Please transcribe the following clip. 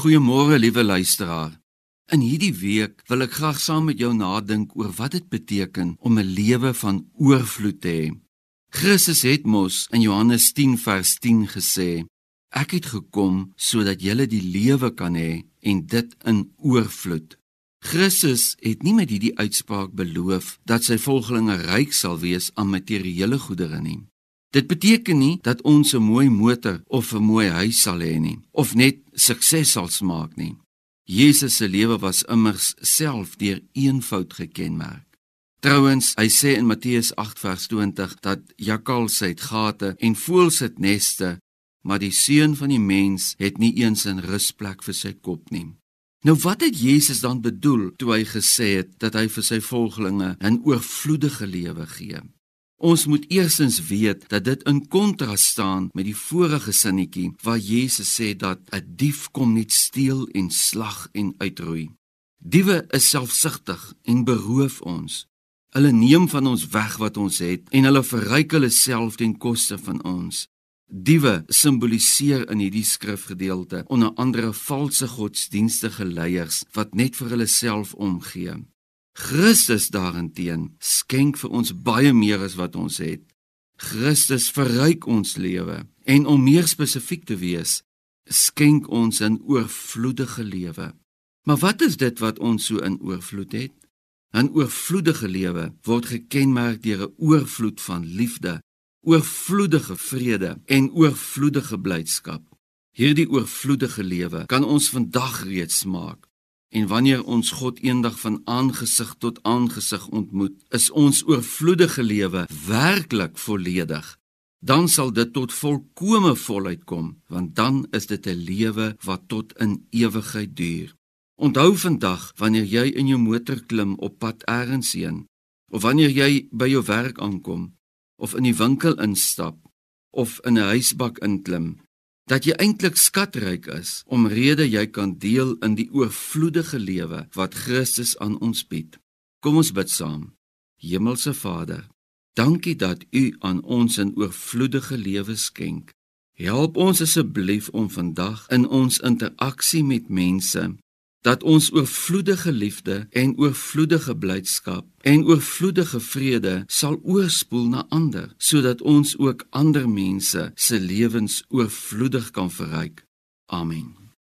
Goeiemôre liewe luisteraar. In hierdie week wil ek graag saam met jou nadink oor wat dit beteken om 'n lewe van oorvloed te hê. Christus het mos in Johannes 10 vers 10 gesê: Ek het gekom sodat julle die lewe kan hê en dit in oorvloed. Christus het nie met hierdie uitspraak beloof dat sy volgelinge ryk sal wees aan materiële goedere nie. Dit beteken nie dat ons 'n mooi motor of 'n mooi huis sal hê nie of net sukses sal smaak nie. Jesus se lewe was immers self deur eenvoud gekenmerk. Trouwens, hy sê in Matteus 8:20 dat jakkals het gate en voëls het neste, maar die seun van die mens het nie eens 'n rusplek vir sy kop nie. Nou wat het Jesus dan bedoel toe hy gesê het dat hy vir sy volgelinge 'n oorvloedige lewe gee? Ons moet eersins weet dat dit in kontras staan met die vorige sinnetjie waar Jesus sê dat 'n dief kom net steel en slag en uitroei. Diewe is selfsugtig en beroof ons. Hulle neem van ons weg wat ons het en hulle verryk hulle self ten koste van ons. Diewe simboliseer in hierdie skrifgedeelte onder andere valse godsdienstige leiers wat net vir hulle self omgee. Christus daarenteen skenk vir ons baie meer as wat ons het. Christus verryk ons lewe en om meer spesifiek te wees, skenk ons 'n oorvloedige lewe. Maar wat is dit wat ons so in oorvloed het? 'n Oorvloedige lewe word gekenmerk deur 'n oorvloed van liefde, oorvloedige vrede en oorvloedige blydskap. Hierdie oorvloedige lewe kan ons vandag reeds maak. En wanneer ons God eendag van aangesig tot aangesig ontmoet, is ons oorvloedige lewe werklik volledig. Dan sal dit tot volkomme volheid kom, want dan is dit 'n lewe wat tot in ewigheid duur. Onthou vandag wanneer jy in jou motor klim op pad ergens heen, of wanneer jy by jou werk aankom, of in die winkel instap, of in 'n huisbak inklim, dat jy eintlik skatryk is omrede jy kan deel in die oorvloedige lewe wat Christus aan ons bied. Kom ons bid saam. Hemelse Vader, dankie dat U aan ons 'n oorvloedige lewe skenk. Help ons asseblief om vandag in ons interaksie met mense dat ons oorvloedige liefde en oorvloedige blydskap en oorvloedige vrede sal oorspoel na ander sodat ons ook ander mense se lewens oorvloedig kan verryk. Amen.